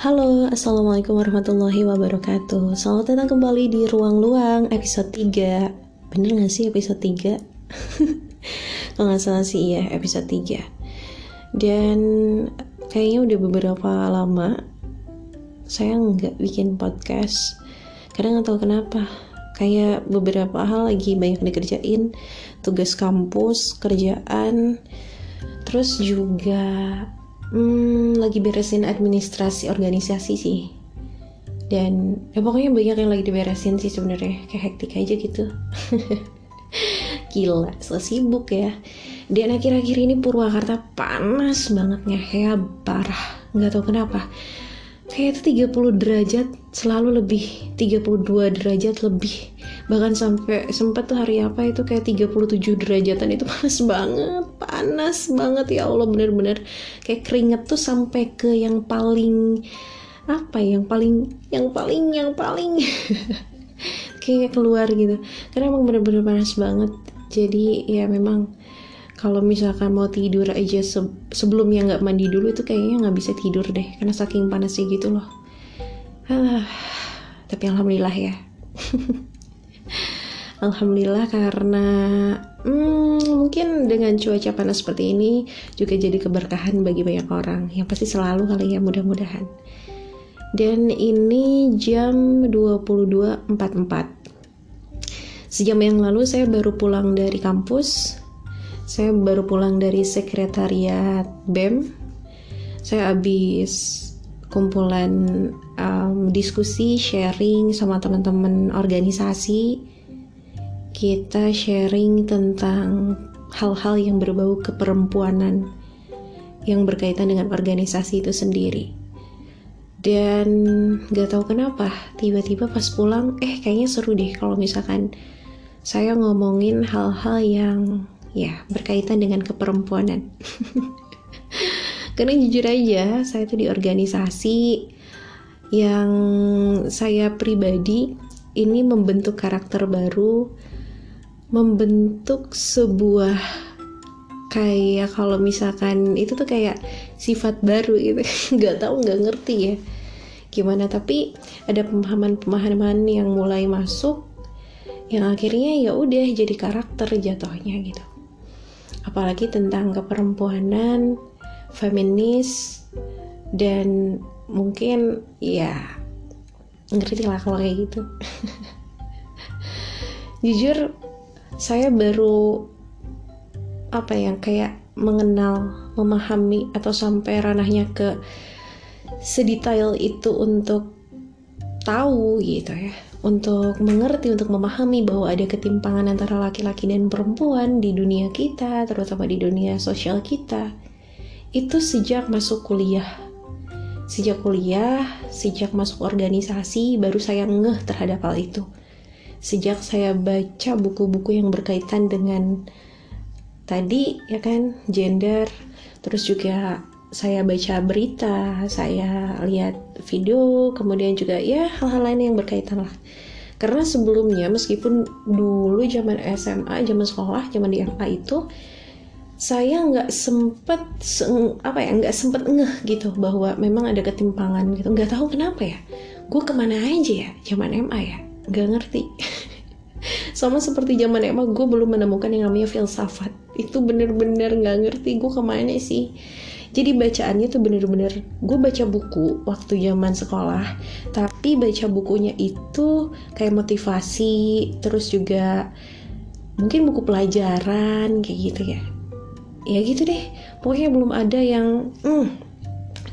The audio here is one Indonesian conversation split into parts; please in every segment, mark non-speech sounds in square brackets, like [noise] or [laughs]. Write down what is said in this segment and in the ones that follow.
Halo, Assalamualaikum warahmatullahi wabarakatuh. Selamat datang kembali di Ruang Luang episode 3 Bener gak sih episode 3? [laughs] Kalau gak salah sih iya episode 3 Dan kayaknya udah beberapa lama Saya nggak bikin podcast. Karena nggak tahu kenapa. Kayak beberapa hal lagi banyak dikerjain. Tugas kampus, kerjaan Terus juga hmm, lagi beresin administrasi organisasi sih. Dan ya pokoknya banyak yang lagi diberesin sih sebenarnya. Kayak hektik aja gitu. [laughs] Gila sibuk ya. Dan akhir-akhir ini Purwakarta panas bangetnya kayak parah. Nggak tahu kenapa. Kayak itu 30 derajat selalu lebih. 32 derajat lebih bahkan sampai sempat tuh hari apa itu kayak 37 derajatan itu [laughs] panas banget. Panas banget ya Allah bener-bener. Kayak keringet tuh sampai ke yang paling apa ya yang paling yang paling yang paling. [laughs] Kayak keluar gitu. Karena emang bener-bener panas banget. Jadi ya memang kalau misalkan mau tidur aja se sebelumnya nggak mandi dulu itu kayaknya nggak bisa tidur deh. Karena saking panasnya gitu loh. [sighs] Tapi alhamdulillah ya [laughs] Alhamdulillah karena hmm, mungkin dengan cuaca panas seperti ini juga jadi keberkahan bagi banyak orang yang pasti selalu kali ya mudah-mudahan. Dan ini jam 22.44. Sejam yang lalu saya baru pulang dari kampus. Saya baru pulang dari sekretariat BEM. Saya habis kumpulan um, diskusi, sharing sama teman-teman organisasi kita sharing tentang hal-hal yang berbau keperempuanan yang berkaitan dengan organisasi itu sendiri. Dan gak tahu kenapa, tiba-tiba pas pulang, eh kayaknya seru deh kalau misalkan saya ngomongin hal-hal yang ya berkaitan dengan keperempuanan. [laughs] Karena jujur aja, saya tuh di organisasi yang saya pribadi ini membentuk karakter baru membentuk sebuah kayak kalau misalkan itu tuh kayak sifat baru gitu. [laughs] Nggak tahu nggak ngerti ya gimana. Tapi ada pemahaman-pemahaman yang mulai masuk yang akhirnya ya udah jadi karakter jatuhnya gitu. Apalagi tentang keperempuanan feminis dan mungkin ya ngerti lah kalau kayak gitu. [laughs] Jujur saya baru apa yang kayak mengenal, memahami atau sampai ranahnya ke sedetail itu untuk tahu gitu ya. Untuk mengerti, untuk memahami bahwa ada ketimpangan antara laki-laki dan perempuan di dunia kita, terutama di dunia sosial kita, itu sejak masuk kuliah. Sejak kuliah, sejak masuk organisasi, baru saya ngeh terhadap hal itu sejak saya baca buku-buku yang berkaitan dengan tadi ya kan gender terus juga saya baca berita saya lihat video kemudian juga ya hal-hal lain yang berkaitan lah. Karena sebelumnya meskipun dulu zaman SMA zaman sekolah zaman di MA itu saya nggak sempet apa ya nggak sempet ngeh gitu bahwa memang ada ketimpangan gitu. Nggak tahu kenapa ya gue ke mana aja ya zaman MA ya nggak ngerti. [laughs] Sama seperti zaman emang gue belum menemukan yang namanya filsafat. Itu bener-bener nggak ngerti gue ke mana sih? Jadi bacaannya tuh bener-bener gue baca buku waktu zaman sekolah tapi baca bukunya itu kayak motivasi terus juga mungkin buku pelajaran kayak gitu ya. Ya gitu deh. Pokoknya belum ada yang hmm,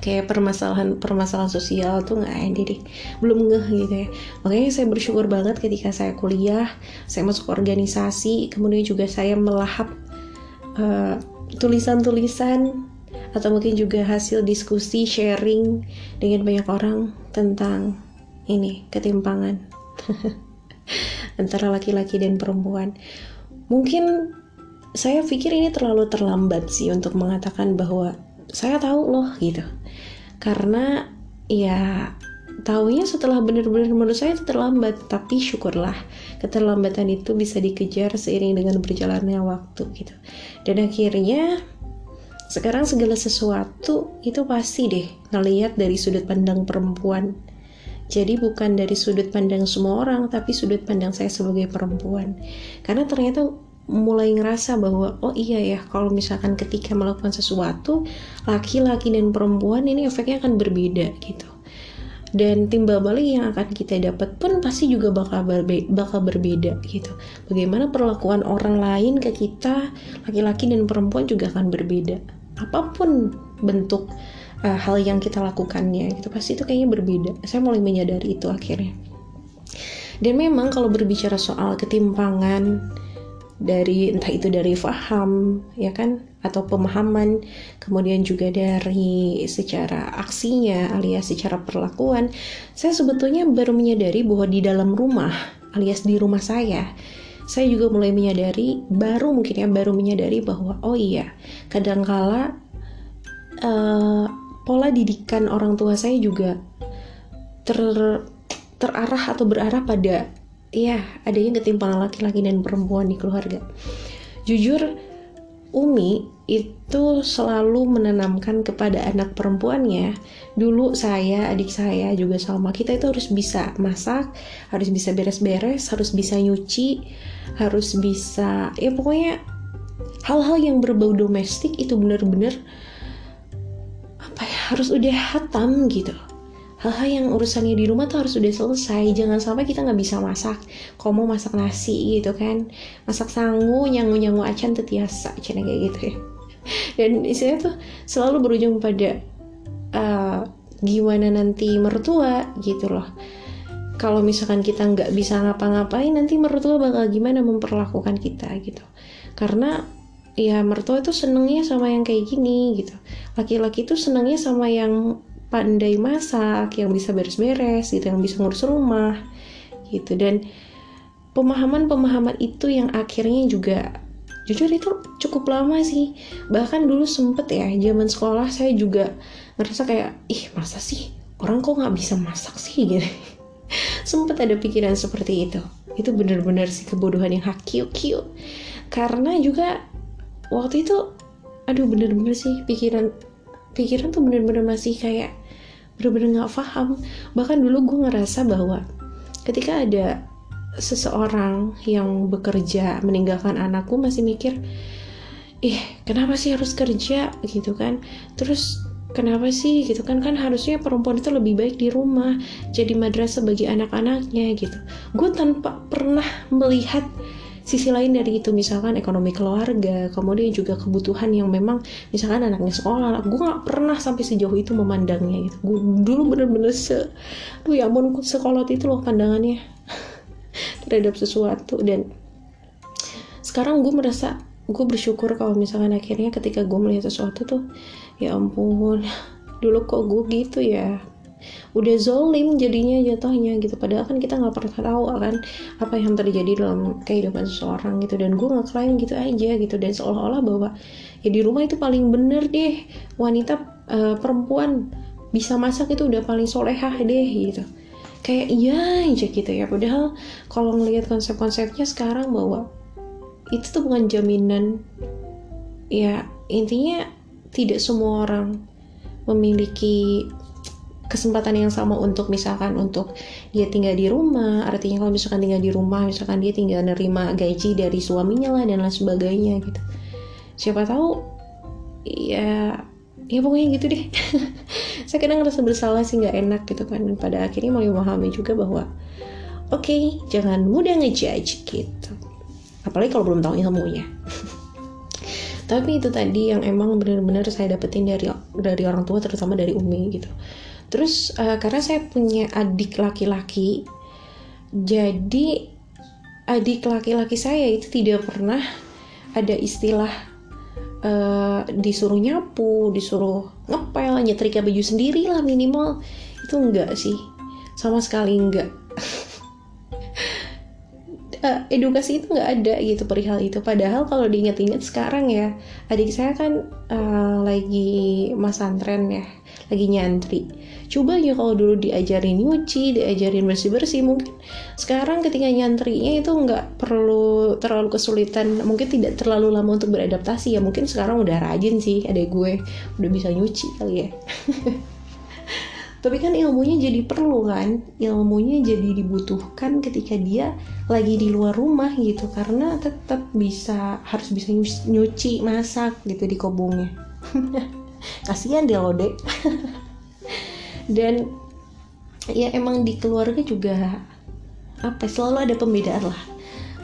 kayak permasalahan permasalahan sosial tuh nggak ada deh. Belum ngeh gitu ya. Makanya saya bersyukur banget ketika saya kuliah saya masuk organisasi kemudian juga saya melahap eh, tulisan-tulisan atau mungkin juga hasil diskusi sharing dengan banyak orang tentang ini ketimpangan [laughs] antara laki-laki dan perempuan. Mungkin saya pikir ini terlalu terlambat sih untuk mengatakan bahwa saya tahu loh gitu karena ya taunya setelah benar-benar menurut saya terlambat tapi syukurlah keterlambatan itu bisa dikejar seiring dengan berjalannya waktu gitu. Dan akhirnya sekarang segala sesuatu itu pasti deh ngelihat dari sudut pandang perempuan. Jadi bukan dari sudut pandang semua orang tapi sudut pandang saya sebagai perempuan. Karena ternyata mulai ngerasa bahwa oh iya ya kalau misalkan ketika melakukan sesuatu laki-laki dan perempuan ini efeknya akan berbeda gitu. Dan timbal balik yang akan kita dapat pun pasti juga bakal berbe bakal berbeda gitu. Bagaimana perlakuan orang lain ke kita laki-laki dan perempuan juga akan berbeda. Apa pun bentuk uh, hal yang kita lakukannya gitu pasti itu kayaknya berbeda. Saya mulai menyadari itu akhirnya. Dan memang kalau berbicara soal ketimpangan dari entah itu dari faham ya kan? Atau pemahaman kemudian juga dari secara aksinya alias secara perlakuan. Saya sebetulnya baru menyadari bahwa di dalam rumah alias di rumah saya saya juga mulai menyadari baru mungkin ya baru menyadari bahwa oh iya kadangkala uh, pola didikan orang tua saya juga ter terarah atau berarah pada ya adanya ketimpangan laki-laki dan perempuan di keluarga. Jujur Umi itu selalu menanamkan kepada anak perempuannya dulu saya adik saya juga sama. Kita itu harus bisa masak harus bisa beres-beres harus bisa nyuci harus bisa ya pokoknya hal-hal yang berbau domestik itu benar-benar apa ya harus udah hatam gitu hal-hal yang urusannya di rumah tuh harus udah selesai. Jangan sampai kita nggak bisa masak. Kalau mau masak nasi gitu kan. Masak sangu nyangu nyangu acan tetiasa cina kayak gitu ya. [laughs] Dan istilahnya tuh selalu berujung pada uh, gimana nanti mertua gitu loh. Kalau misalkan kita nggak bisa ngapa-ngapain nanti mertua bakal gimana memperlakukan kita gitu. Karena ya mertua itu senengnya sama yang kayak gini gitu. Laki-laki itu senengnya sama yang pandai masak, yang bisa beres-beres gitu, yang bisa ngurus rumah gitu. Dan pemahaman-pemahaman itu yang akhirnya juga jujur itu cukup lama sih. Bahkan dulu sempet ya zaman sekolah saya juga ngerasa kayak ih masa sih orang kok nggak bisa masak sih? [laughs] Gitu. Sempet ada pikiran seperti itu. Itu bener-bener sih kebodohan yang hakiu-kiu karena juga waktu itu aduh bener-bener sih pikiran pikiran tuh bener-bener masih kayak bener-bener gak paham. Bahkan dulu gue ngerasa bahwa ketika ada seseorang yang bekerja meninggalkan anakku masih mikir ih kenapa sih harus kerja? Gitu kan. Terus kenapa sih? Gitu kan. Kan harusnya perempuan itu lebih baik di rumah jadi madrasah bagi anak-anaknya gitu. Gue tanpa pernah melihat sisi lain dari itu misalkan ekonomi keluarga kemudian juga kebutuhan yang memang misalkan anaknya sekolah gue nggak pernah sampai sejauh itu memandangnya gitu. Gue dulu bener-bener se tuh ya ampun sekolah itu loh pandangannya [laughs] terhadap sesuatu. Dan sekarang gue merasa gue bersyukur kalau misalkan akhirnya ketika gue melihat sesuatu tuh ya ampun dulu kok gue gitu ya udah zolim jadinya jatuhnya gitu. Padahal kan kita nggak pernah tahu kan apa yang terjadi dalam kehidupan seseorang gitu. Dan gue ngeklaim gitu aja gitu. Dan seolah-olah bahwa ya di rumah itu paling bener deh wanita uh, perempuan bisa masak itu udah paling solehah deh gitu. Kayak iya aja gitu ya. Padahal kalau ngelihat konsep-konsepnya sekarang bahwa itu tuh bukan jaminan ya intinya tidak semua orang memiliki kesempatan yang sama untuk misalkan untuk dia tinggal di rumah artinya kalau misalkan tinggal di rumah misalkan dia tinggal nerima gaji dari suaminya lah dan lain sebagainya gitu. Siapa tahu ya ya pokoknya gitu deh. [laughs] Saya kadang ngerasa bersalah sih nggak enak gitu kan. Dan pada akhirnya mau memahami juga bahwa oke okay, jangan mudah ngejudge gitu. Apalagi kalau belum tahu ilmunya. [laughs] Tapi itu tadi yang emang benar-benar saya dapetin dari dari orang tua terutama dari umi gitu terus uh, karena saya punya adik laki-laki jadi adik laki-laki saya itu tidak pernah ada istilah uh, disuruh nyapu disuruh ngepel nyetrika baju sendiri lah minimal. Itu enggak sih. Sama sekali enggak. Uh, [laughs] edukasi itu nggak ada gitu perihal itu. Padahal kalau diingat-ingat sekarang ya adik saya kan uh, lagi mas antren ya lagi nyantri. Coba ya kalau dulu diajarin nyuci diajarin bersih bersih mungkin sekarang ketika nyantrinya itu nggak perlu terlalu kesulitan mungkin tidak terlalu lama untuk beradaptasi ya. Mungkin sekarang udah rajin sih ada gue udah bisa nyuci kali ya. [laughs] Tapi kan ilmunya jadi perlu kan ilmunya jadi dibutuhkan ketika dia lagi di luar rumah gitu karena tetap bisa harus bisa nyuci masak gitu di kobongnya [laughs] kasihan dia loh dek dan ya emang di keluarga juga apa selalu ada pembedaan lah.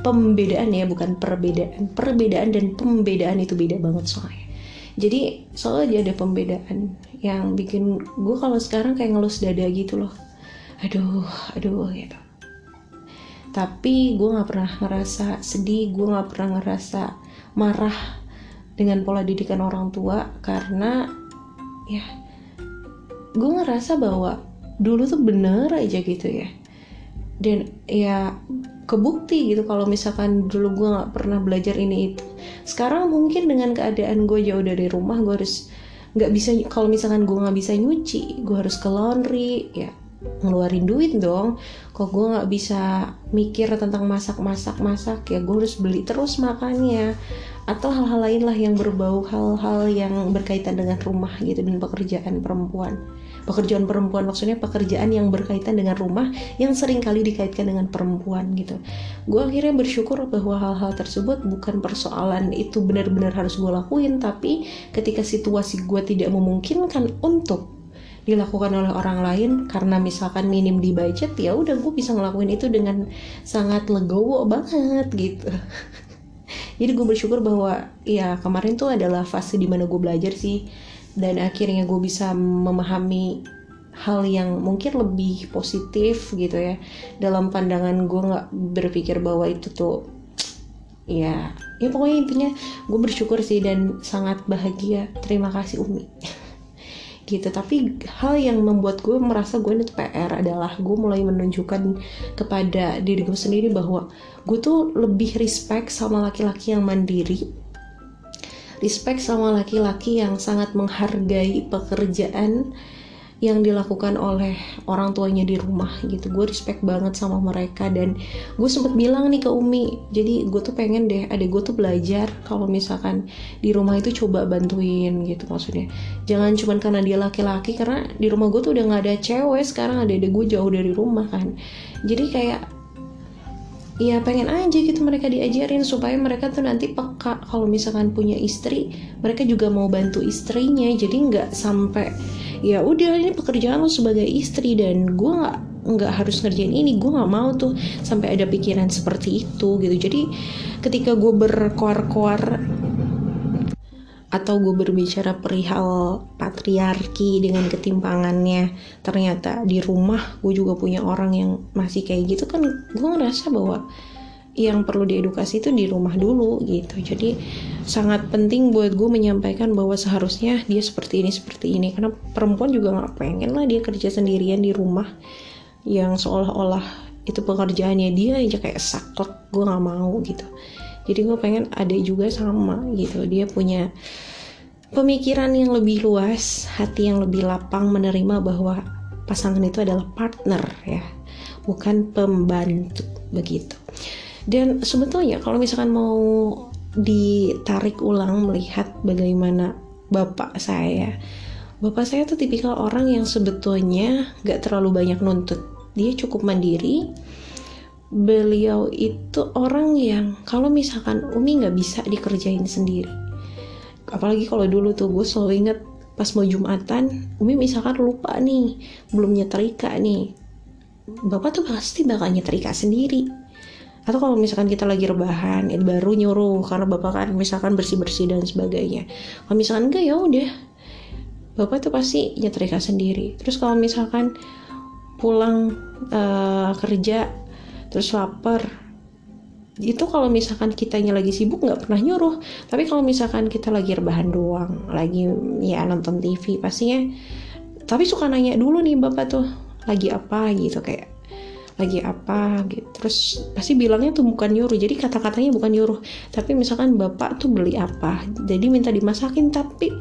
Pembedaan ya bukan perbedaan. Perbedaan dan pembedaan itu beda banget soalnya. Jadi selalu aja ada pembedaan yang bikin gue kalau sekarang kayak ngelus dada gitu loh. Aduh aduh gitu. Tapi gue nggak pernah ngerasa sedih gue nggak pernah ngerasa marah dengan pola didikan orang tua karena ya gue ngerasa bahwa dulu tuh bener aja gitu ya. Dan ya kebukti gitu kalau misalkan dulu gue nggak pernah belajar ini itu. Sekarang mungkin dengan keadaan gue jauh dari rumah gue harus nggak bisa kalau misalkan gue nggak bisa nyuci gue harus ke laundry ya ngeluarin duit dong. Kok gue nggak bisa mikir tentang masak masak masak ya gue harus beli terus makannya atau hal-hal lain lah yang berbau hal-hal yang berkaitan dengan rumah gitu dan pekerjaan perempuan. Pekerjaan perempuan maksudnya pekerjaan yang berkaitan dengan rumah yang sering kali dikaitkan dengan perempuan gitu. Gue akhirnya bersyukur bahwa hal-hal tersebut bukan persoalan itu benar-benar harus gue lakuin tapi ketika situasi gue tidak memungkinkan untuk dilakukan oleh orang lain karena misalkan minim di budget ya udah gue bisa ngelakuin itu dengan sangat legowo banget gitu [laughs] jadi gue bersyukur bahwa ya kemarin tuh adalah fase di mana gue belajar sih. Dan akhirnya gue bisa memahami hal yang mungkin lebih positif gitu ya. Dalam pandangan gue nggak berpikir bahwa itu tuh ya ya pokoknya intinya gue bersyukur sih dan sangat bahagia. Terima kasih Umi gitu. Tapi hal yang membuat gue merasa gue itu PR adalah gue mulai menunjukkan kepada diri gue sendiri bahwa gue tuh lebih respect sama laki-laki yang mandiri respect sama laki-laki yang sangat menghargai pekerjaan yang dilakukan oleh orang tuanya di rumah gitu. Gue respect banget sama mereka dan gue sempet bilang nih ke Umi jadi gue tuh pengen deh ada gue tuh belajar kalau misalkan di rumah itu coba bantuin gitu maksudnya. Jangan cuman karena dia laki-laki karena di rumah gue tuh udah nggak ada cewek sekarang ada ada gue jauh dari rumah kan. Jadi kayak ya pengen aja gitu mereka diajarin supaya mereka tuh nanti peka. Kalau misalkan punya istri mereka juga mau bantu istrinya. Jadi nggak sampai ya udah ini pekerjaan lo sebagai istri dan gue nggak nggak harus ngerjain ini gue nggak mau tuh sampai ada pikiran seperti itu gitu. Jadi ketika gue berkoar-koar atau gue berbicara perihal patriarki dengan ketimpangannya ternyata di rumah gue juga punya orang yang masih kayak gitu kan gue ngerasa bahwa yang perlu diedukasi itu di rumah dulu gitu. Jadi sangat penting buat gue menyampaikan bahwa seharusnya dia seperti ini seperti ini. Karena perempuan juga nggak pengen lah dia kerja sendirian di rumah yang seolah-olah itu pekerjaannya dia aja kayak saklek gue nggak mau gitu jadi gue pengen ada juga sama gitu. Dia punya pemikiran yang lebih luas hati yang lebih lapang menerima bahwa pasangan itu adalah partner ya. Bukan pembantu begitu. Dan sebetulnya kalau misalkan mau ditarik ulang melihat bagaimana bapak saya bapak saya tuh tipikal orang yang sebetulnya gak terlalu banyak nuntut. Dia cukup mandiri beliau itu orang yang kalau misalkan Umi nggak bisa dikerjain sendiri. Apalagi kalau dulu tuh gue selalu inget pas mau jumatan Umi misalkan lupa nih belum nyetrika nih. Bapak tuh pasti bakal nyetrika sendiri. Atau kalau misalkan kita lagi rebahan baru nyuruh karena bapak kan misalkan bersih bersih dan sebagainya. Kalau misalkan enggak ya udah. Bapak tuh pasti nyetrika sendiri. Terus kalau misalkan pulang uh, kerja terus lapar. Itu kalau misalkan kitanya lagi sibuk nggak pernah nyuruh. Tapi kalau misalkan kita lagi rebahan doang lagi ya nonton TV pastinya tapi suka nanya dulu nih bapak tuh lagi apa? gitu kayak lagi apa? Gitu. Terus pasti bilangnya tuh bukan nyuruh. Jadi kata-katanya bukan nyuruh. Tapi misalkan bapak tuh beli apa jadi minta dimasakin tapi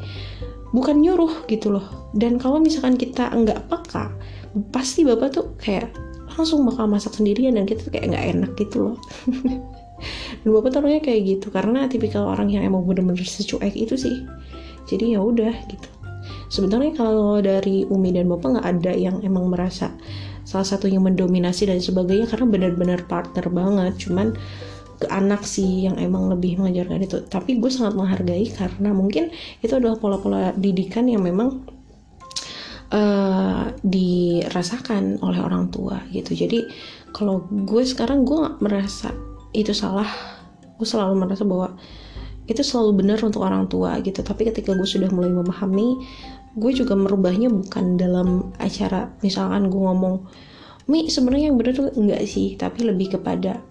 bukan nyuruh gitu loh. Dan kalau misalkan kita nggak peka pasti bapak tuh kayak langsung bakal masak sendirian dan kita tuh kayak nggak enak gitu loh. [laughs] Dan bapak taruhnya kayak gitu karena tipikal orang yang emang bener-bener secuek itu sih. Jadi ya udah gitu. Sebenarnya kalau dari Umi dan bapak nggak ada yang emang merasa salah satunya mendominasi dan sebagainya karena benar-benar partner banget. Cuman ke anak sih yang emang lebih mengajarkan itu. Tapi gue sangat menghargai karena mungkin itu adalah pola-pola didikan yang memang uh, dirasakan oleh orang tua gitu. Jadi kalau gue sekarang gue nggak merasa itu salah. Gue selalu merasa bahwa itu selalu benar untuk orang tua gitu. Tapi ketika gue sudah mulai memahami gue juga merubahnya bukan dalam acara misalkan gue ngomong Mi sebenarnya yang benar tuh enggak sih tapi lebih kepada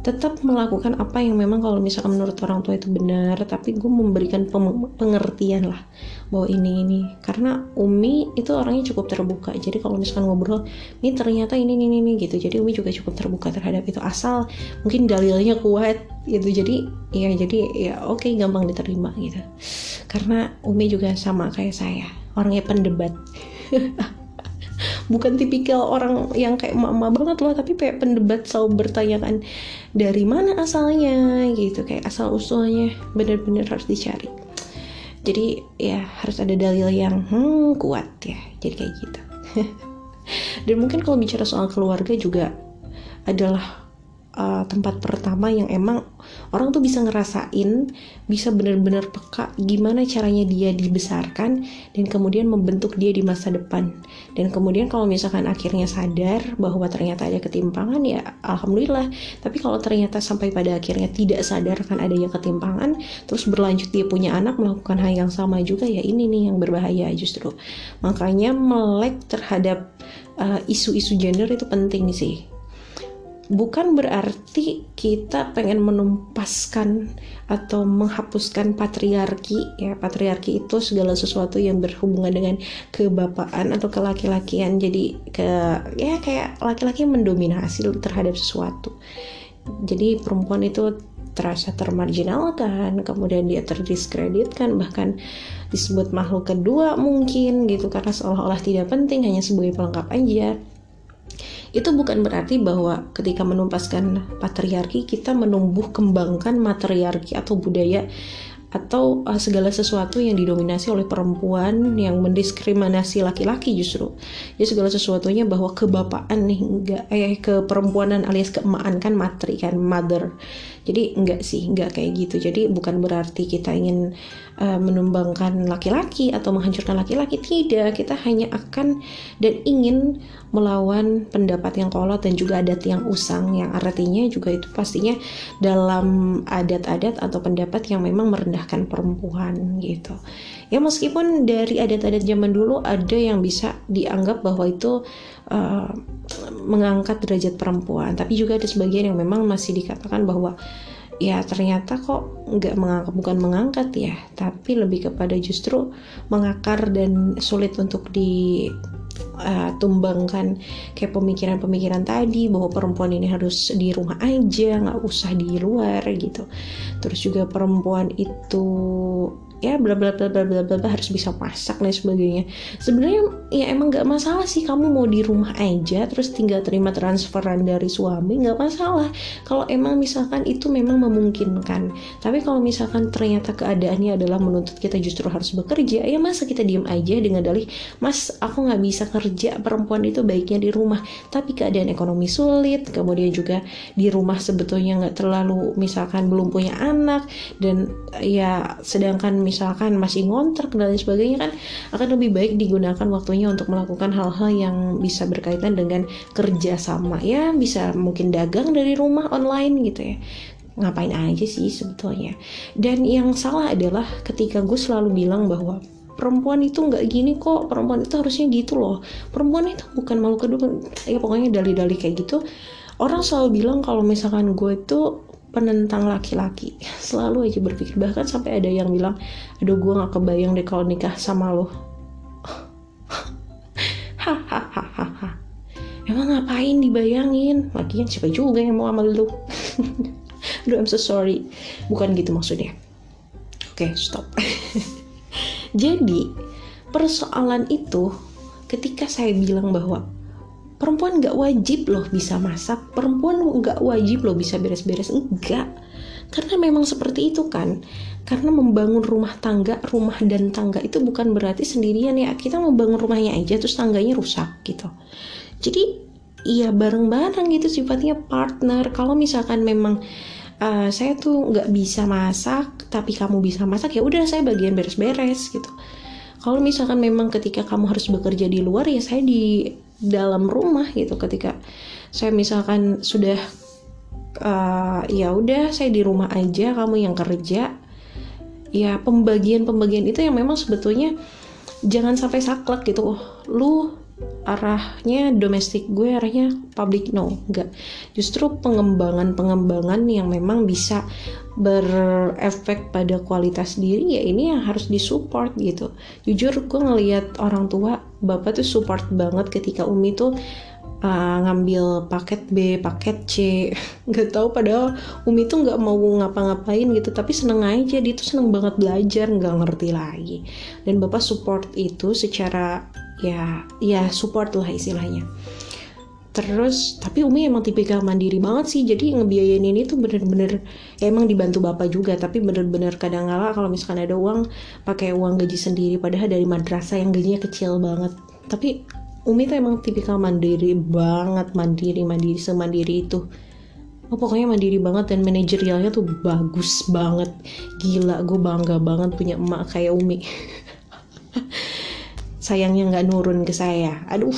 tetap melakukan apa yang memang kalau misalkan menurut orang tua itu benar tapi gue memberikan pengertian lah bahwa ini ini. Karena Umi itu orangnya cukup terbuka. Jadi kalau misalkan ngobrol ini ternyata ini ini ini gitu. Jadi Umi juga cukup terbuka terhadap itu asal mungkin dalilnya kuat gitu. Jadi ya jadi ya oke okay, gampang diterima gitu. Karena Umi juga sama kayak saya orangnya pendebat [laughs] bukan tipikal orang yang kayak mama banget loh tapi kayak pendebat selalu bertanyakan dari mana asalnya? Gitu kayak asal usulnya bener-bener harus dicari. Jadi ya harus ada dalil yang hmm, kuat ya jadi kayak gitu. [laughs] Dan mungkin kalau bicara soal keluarga juga adalah uh, tempat pertama yang emang orang tuh bisa ngerasain bisa benar-benar peka gimana caranya dia dibesarkan dan kemudian membentuk dia di masa depan. Dan kemudian kalau misalkan akhirnya sadar bahwa ternyata ada ketimpangan ya alhamdulillah. Tapi kalau ternyata sampai pada akhirnya tidak sadar kan adanya ketimpangan terus berlanjut dia punya anak melakukan hal yang sama juga ya ini nih yang berbahaya justru. Makanya melek terhadap uh, isu-isu uh, gender itu penting sih bukan berarti kita pengen menumpaskan atau menghapuskan patriarki. Ya patriarki itu segala sesuatu yang berhubungan dengan kebapaan atau kelaki-lakian. Jadi ke ya kayak laki-laki mendominasi terhadap sesuatu. Jadi perempuan itu terasa termarginalkan kemudian dia terdiskreditkan bahkan disebut makhluk kedua mungkin gitu karena seolah-olah tidak penting hanya sebagai pelengkap aja itu bukan berarti bahwa ketika menumpaskan patriarki kita menumbuh kembangkan matriarki atau budaya atau uh, segala sesuatu yang didominasi oleh perempuan yang mendiskriminasi laki-laki justru. Ya segala sesuatunya bahwa kebapaan nih enggak eh keperempuanan alias keemaan kan matri kan mother jadi enggak sih enggak kayak gitu. Jadi bukan berarti kita ingin uh, menumbangkan laki-laki atau menghancurkan laki-laki. Tidak kita hanya akan dan ingin melawan pendapat yang kolot dan juga adat yang usang yang artinya juga itu pastinya dalam adat-adat atau pendapat yang memang merendahkan perempuan gitu. Ya meskipun dari adat-adat zaman dulu ada yang bisa dianggap bahwa itu uh, mengangkat derajat perempuan. Tapi juga ada sebagian yang memang masih dikatakan bahwa ya ternyata kok nggak mengangkat bukan mengangkat ya tapi lebih kepada justru mengakar dan sulit untuk di uh, tumbangkan kayak pemikiran-pemikiran tadi bahwa perempuan ini harus di rumah aja nggak usah di luar gitu. Terus juga perempuan itu ya bla bla bla bla bla bla harus bisa masak dan sebagainya. Sebenarnya ya emang nggak masalah sih. Kamu mau di rumah aja terus tinggal terima transferan dari suami nggak masalah. Kalau emang misalkan itu memang memungkinkan. Tapi kalau misalkan ternyata keadaannya adalah menuntut kita justru harus bekerja ya masa kita diem aja dengan dalih mas aku nggak bisa kerja perempuan itu baiknya di rumah. Tapi keadaan ekonomi sulit kemudian juga di rumah sebetulnya nggak terlalu misalkan belum punya anak dan ya sedangkan misalkan masih ngontrak dan sebagainya kan akan lebih baik digunakan waktunya untuk melakukan hal-hal yang bisa berkaitan dengan kerja sama ya. Bisa mungkin dagang dari rumah online gitu ya. Ngapain aja sih sebetulnya? Dan yang salah adalah ketika gue selalu bilang bahwa perempuan itu nggak gini kok perempuan itu harusnya gitu loh. Perempuan itu bukan malu kedua ya pokoknya dalih-dalih kayak gitu orang selalu bilang kalau misalkan gue itu penentang laki-laki. Selalu aja berpikir. Bahkan sampai ada yang bilang aduh gue nggak kebayang deh kalau nikah sama lo. [laughs] Hahaha emang ngapain dibayangin? Lagian siapa juga yang mau sama lu? [laughs] Aduh I'm so sorry. Bukan gitu maksudnya. Oke okay, stop. [laughs] Jadi persoalan itu ketika saya bilang bahwa perempuan nggak wajib loh bisa masak. Perempuan nggak wajib loh bisa beres-beres. Enggak karena memang seperti itu kan. Karena membangun rumah tangga rumah dan tangga itu bukan berarti sendirian ya. Kita membangun rumahnya aja terus tangganya rusak gitu. Jadi iya bareng-bareng gitu sifatnya partner. Kalau misalkan memang uh, saya tuh nggak bisa masak tapi kamu bisa masak ya udah saya bagian beres-beres gitu. Kalau misalkan memang ketika kamu harus bekerja di luar ya saya di dalam rumah gitu ketika saya misalkan sudah uh, ya udah saya di rumah aja kamu yang kerja. Ya pembagian pembagian itu yang memang sebetulnya jangan sampai saklek gitu. Lu arahnya domestik gue arahnya public no enggak. Justru pengembangan pengembangan yang memang bisa berefek pada kualitas diri ya ini yang harus disupport gitu. Jujur gue ngelihat orang tua bapak tuh support banget ketika umi tuh uh, ngambil paket B, paket C, [laughs] nggak tahu padahal Umi tuh nggak mau ngapa-ngapain gitu, tapi seneng aja dia tuh seneng banget belajar, nggak ngerti lagi. Dan bapak support itu secara ya ya support lah istilahnya. Terus tapi Umi emang tipikal mandiri banget sih, jadi ngebiayain ini tuh bener-bener ya emang dibantu bapak juga, tapi bener-bener kadang kala kalau misalkan ada uang pakai uang gaji sendiri, padahal dari madrasah yang gajinya kecil banget. Tapi Umi tuh emang tipikal mandiri banget mandiri mandiri semandiri itu. Oh, pokoknya mandiri banget dan manajerialnya tuh bagus banget. Gila gue bangga banget punya emak kayak Umi. [laughs] Sayangnya nggak nurun ke saya. Aduh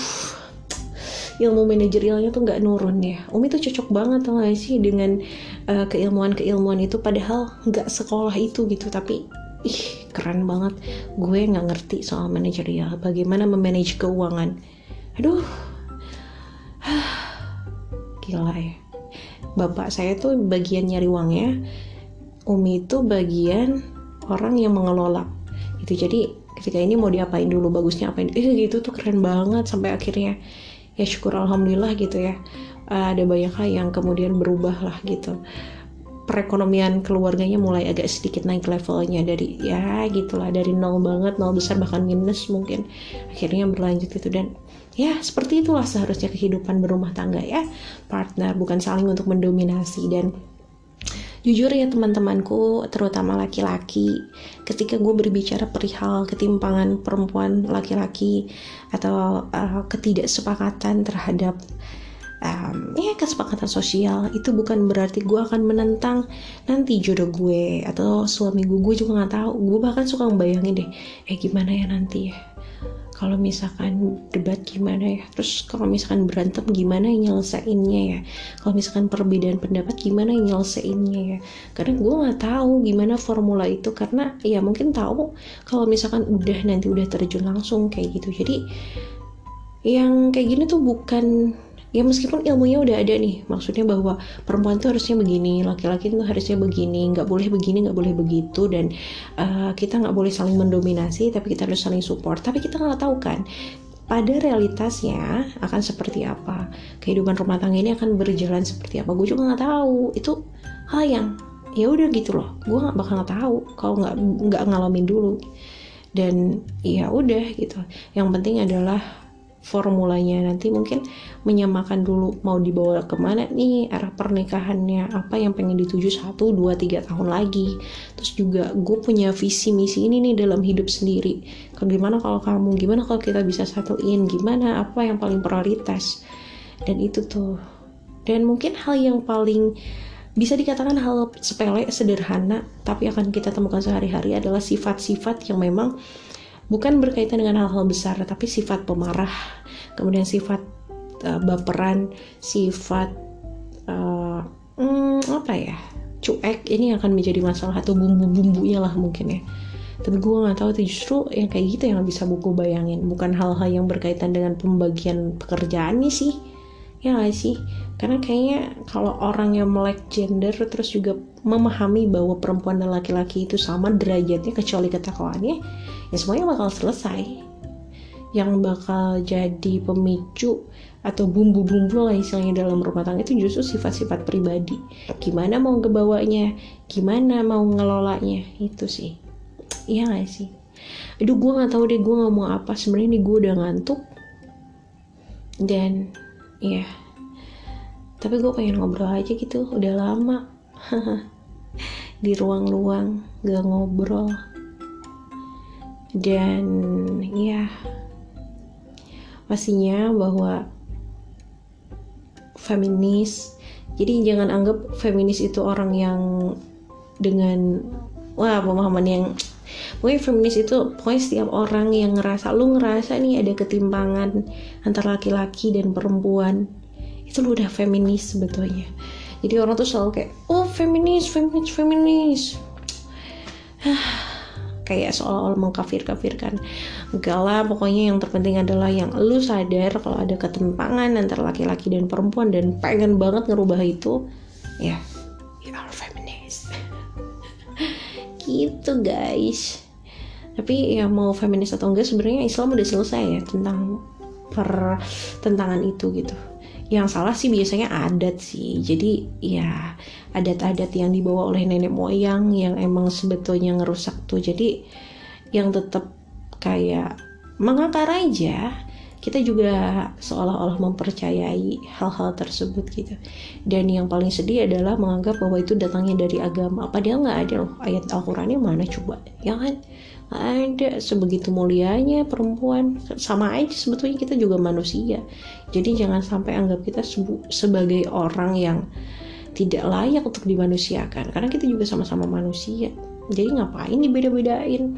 ilmu manajerialnya tuh nggak nurun ya. Umi tuh cocok banget tau gak sih dengan uh, keilmuan-keilmuan itu padahal nggak sekolah itu gitu. Tapi ih keren banget. Gue nggak ngerti soal manajerial bagaimana memanage keuangan. Aduh. [sighs] Gila ya. Bapak saya tuh bagian nyari uangnya. Umi itu bagian orang yang mengelola. Gitu jadi ketika ini mau diapain dulu bagusnya apain? Eh gitu tuh keren banget sampai akhirnya ya syukur alhamdulillah gitu ya. Ada banyak hal yang kemudian berubah lah gitu. Perekonomian keluarganya mulai agak sedikit naik levelnya dari ya gitulah dari nol banget nol besar bahkan minus mungkin. Akhirnya berlanjut itu dan ya seperti itulah seharusnya kehidupan berumah tangga ya. Partner bukan saling untuk mendominasi. Dan jujur ya teman-temanku terutama laki-laki ketika gue berbicara perihal ketimpangan perempuan laki-laki atau uh, ketidaksepakatan terhadap um, ya kesepakatan sosial itu bukan berarti gue akan menentang nanti jodoh gue atau suami gue. Gue juga nggak tahu. Gue bahkan suka membayangin deh eh gimana ya nanti ya kalau misalkan debat gimana ya? Terus kalau misalkan berantem gimana nyelesainnya ya? Kalau misalkan perbedaan pendapat gimana nyelesainnya ya? Karena gue nggak tahu gimana formula itu karena ya mungkin tahu kalau misalkan udah nanti udah terjun langsung kayak gitu. Jadi yang kayak gini tuh bukan ya meskipun ilmunya udah ada nih maksudnya bahwa perempuan tuh harusnya begini laki-laki tuh harusnya begini nggak boleh begini nggak boleh begitu dan uh, kita nggak boleh saling mendominasi tapi kita harus saling support. Tapi kita nggak tahu kan pada realitasnya akan seperti apa? Kehidupan rumah tangga ini akan berjalan seperti apa? Gue juga nggak tahu. Itu hal yang ya udah gitu loh. Gue nggak bakal nggak tahu kalau nggak nggak ngalamin dulu. Dan ya udah gitu. Yang penting adalah formulanya. Nanti mungkin menyamakan dulu mau dibawa ke mana nih arah pernikahannya apa yang pengen dituju satu dua tiga tahun lagi. Terus juga gue punya visi misi ini nih dalam hidup sendiri. Gimana kalau kamu gimana kalau kita bisa satuin? Gimana apa yang paling prioritas? Dan itu tuh. Dan mungkin hal yang paling bisa dikatakan hal sepele sederhana tapi akan kita temukan sehari-hari adalah sifat-sifat yang memang bukan berkaitan dengan hal-hal besar tapi sifat pemarah kemudian sifat uh, baperan sifat uh, hmm, apa ya cuek ini akan menjadi masalah atau bumbu-bumbunya lah mungkin ya. Tapi gue nggak tahu tuh justru yang kayak gitu yang bisa buku bayangin. Bukan hal-hal yang berkaitan dengan pembagian pekerjaan nih sih ya gak sih? Karena kayaknya kalau orang yang melek gender terus juga memahami bahwa perempuan dan laki-laki itu sama derajatnya kecuali ketakwaannya ya semuanya bakal selesai. Yang bakal jadi pemicu atau bumbu-bumbu lah istilahnya dalam rumah tangga itu justru sifat-sifat pribadi. Gimana mau ngebawanya? Gimana mau ngelolanya? Itu sih. Iya gak sih? Aduh gue nggak tahu deh gue ngomong apa. Sebenarnya nih gue udah ngantuk. Dan ya tapi gue pengen ngobrol aja gitu. Udah lama. [laughs] Di ruang-ruang gak ngobrol dan ya pastinya bahwa feminis jadi jangan anggap feminis itu orang yang dengan wah pemahaman yang Pokoknya feminis itu pokoknya setiap orang yang ngerasa lu ngerasa nih ada ketimpangan antara laki-laki dan perempuan itu lu udah feminis sebetulnya. Jadi orang tuh selalu kayak oh feminis feminis feminis [sighs] kayak seolah-olah mengkafir-kafirkan. Enggak lah pokoknya yang terpenting adalah yang lu sadar kalau ada ketimpangan antara laki-laki dan perempuan dan pengen banget ngerubah itu ya you are feminist. [laughs] Gitu guys. Tapi ya mau feminis atau enggak sebenarnya Islam udah selesai ya tentang pertentangan itu gitu. Yang salah sih biasanya adat sih. Jadi ya adat-adat yang dibawa oleh nenek moyang yang emang sebetulnya ngerusak tuh. Jadi yang tetap kayak mengakar aja kita juga seolah-olah mempercayai hal-hal tersebut gitu. Dan yang paling sedih adalah menganggap bahwa itu datangnya dari agama. Padahal nggak ada loh ayat Al-Qurannya mana coba? Ya kan? Ada. Sebegitu mulianya perempuan. Sama aja sebetulnya kita juga manusia. Jadi jangan sampai anggap kita sebagai orang yang tidak layak untuk dimanusiakan karena kita juga sama-sama manusia. Jadi ngapain dibeda-bedain? [laughs]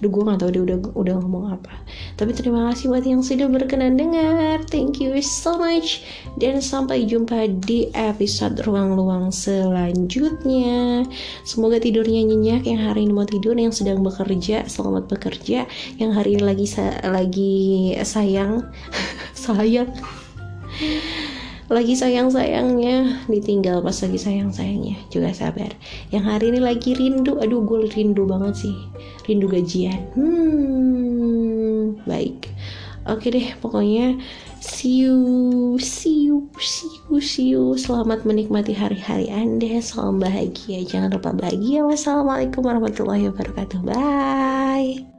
Duh gue gak tau dia udah, udah ngomong apa. Tapi terima kasih buat yang sudah berkenan dengar. Thank you so much. Dan sampai jumpa di episode ruang-luang selanjutnya. Semoga tidurnya nyenyak Yang hari ini mau tidur Yang sedang bekerja Selamat bekerja. Yang hari ini lagi sa lagi sayang. [laughs] Sayang lagi sayang-sayangnya. Ditinggal pas lagi sayang-sayangnya. Juga sabar. Yang hari ini lagi rindu. Aduh gue rindu banget sih. Rindu gajian. Hmm baik. Oke deh pokoknya see you see you see you see you selamat menikmati hari-hari anda. Salam bahagia. Jangan lupa bahagia. Wassalamualaikum warahmatullahi wabarakatuh. Bye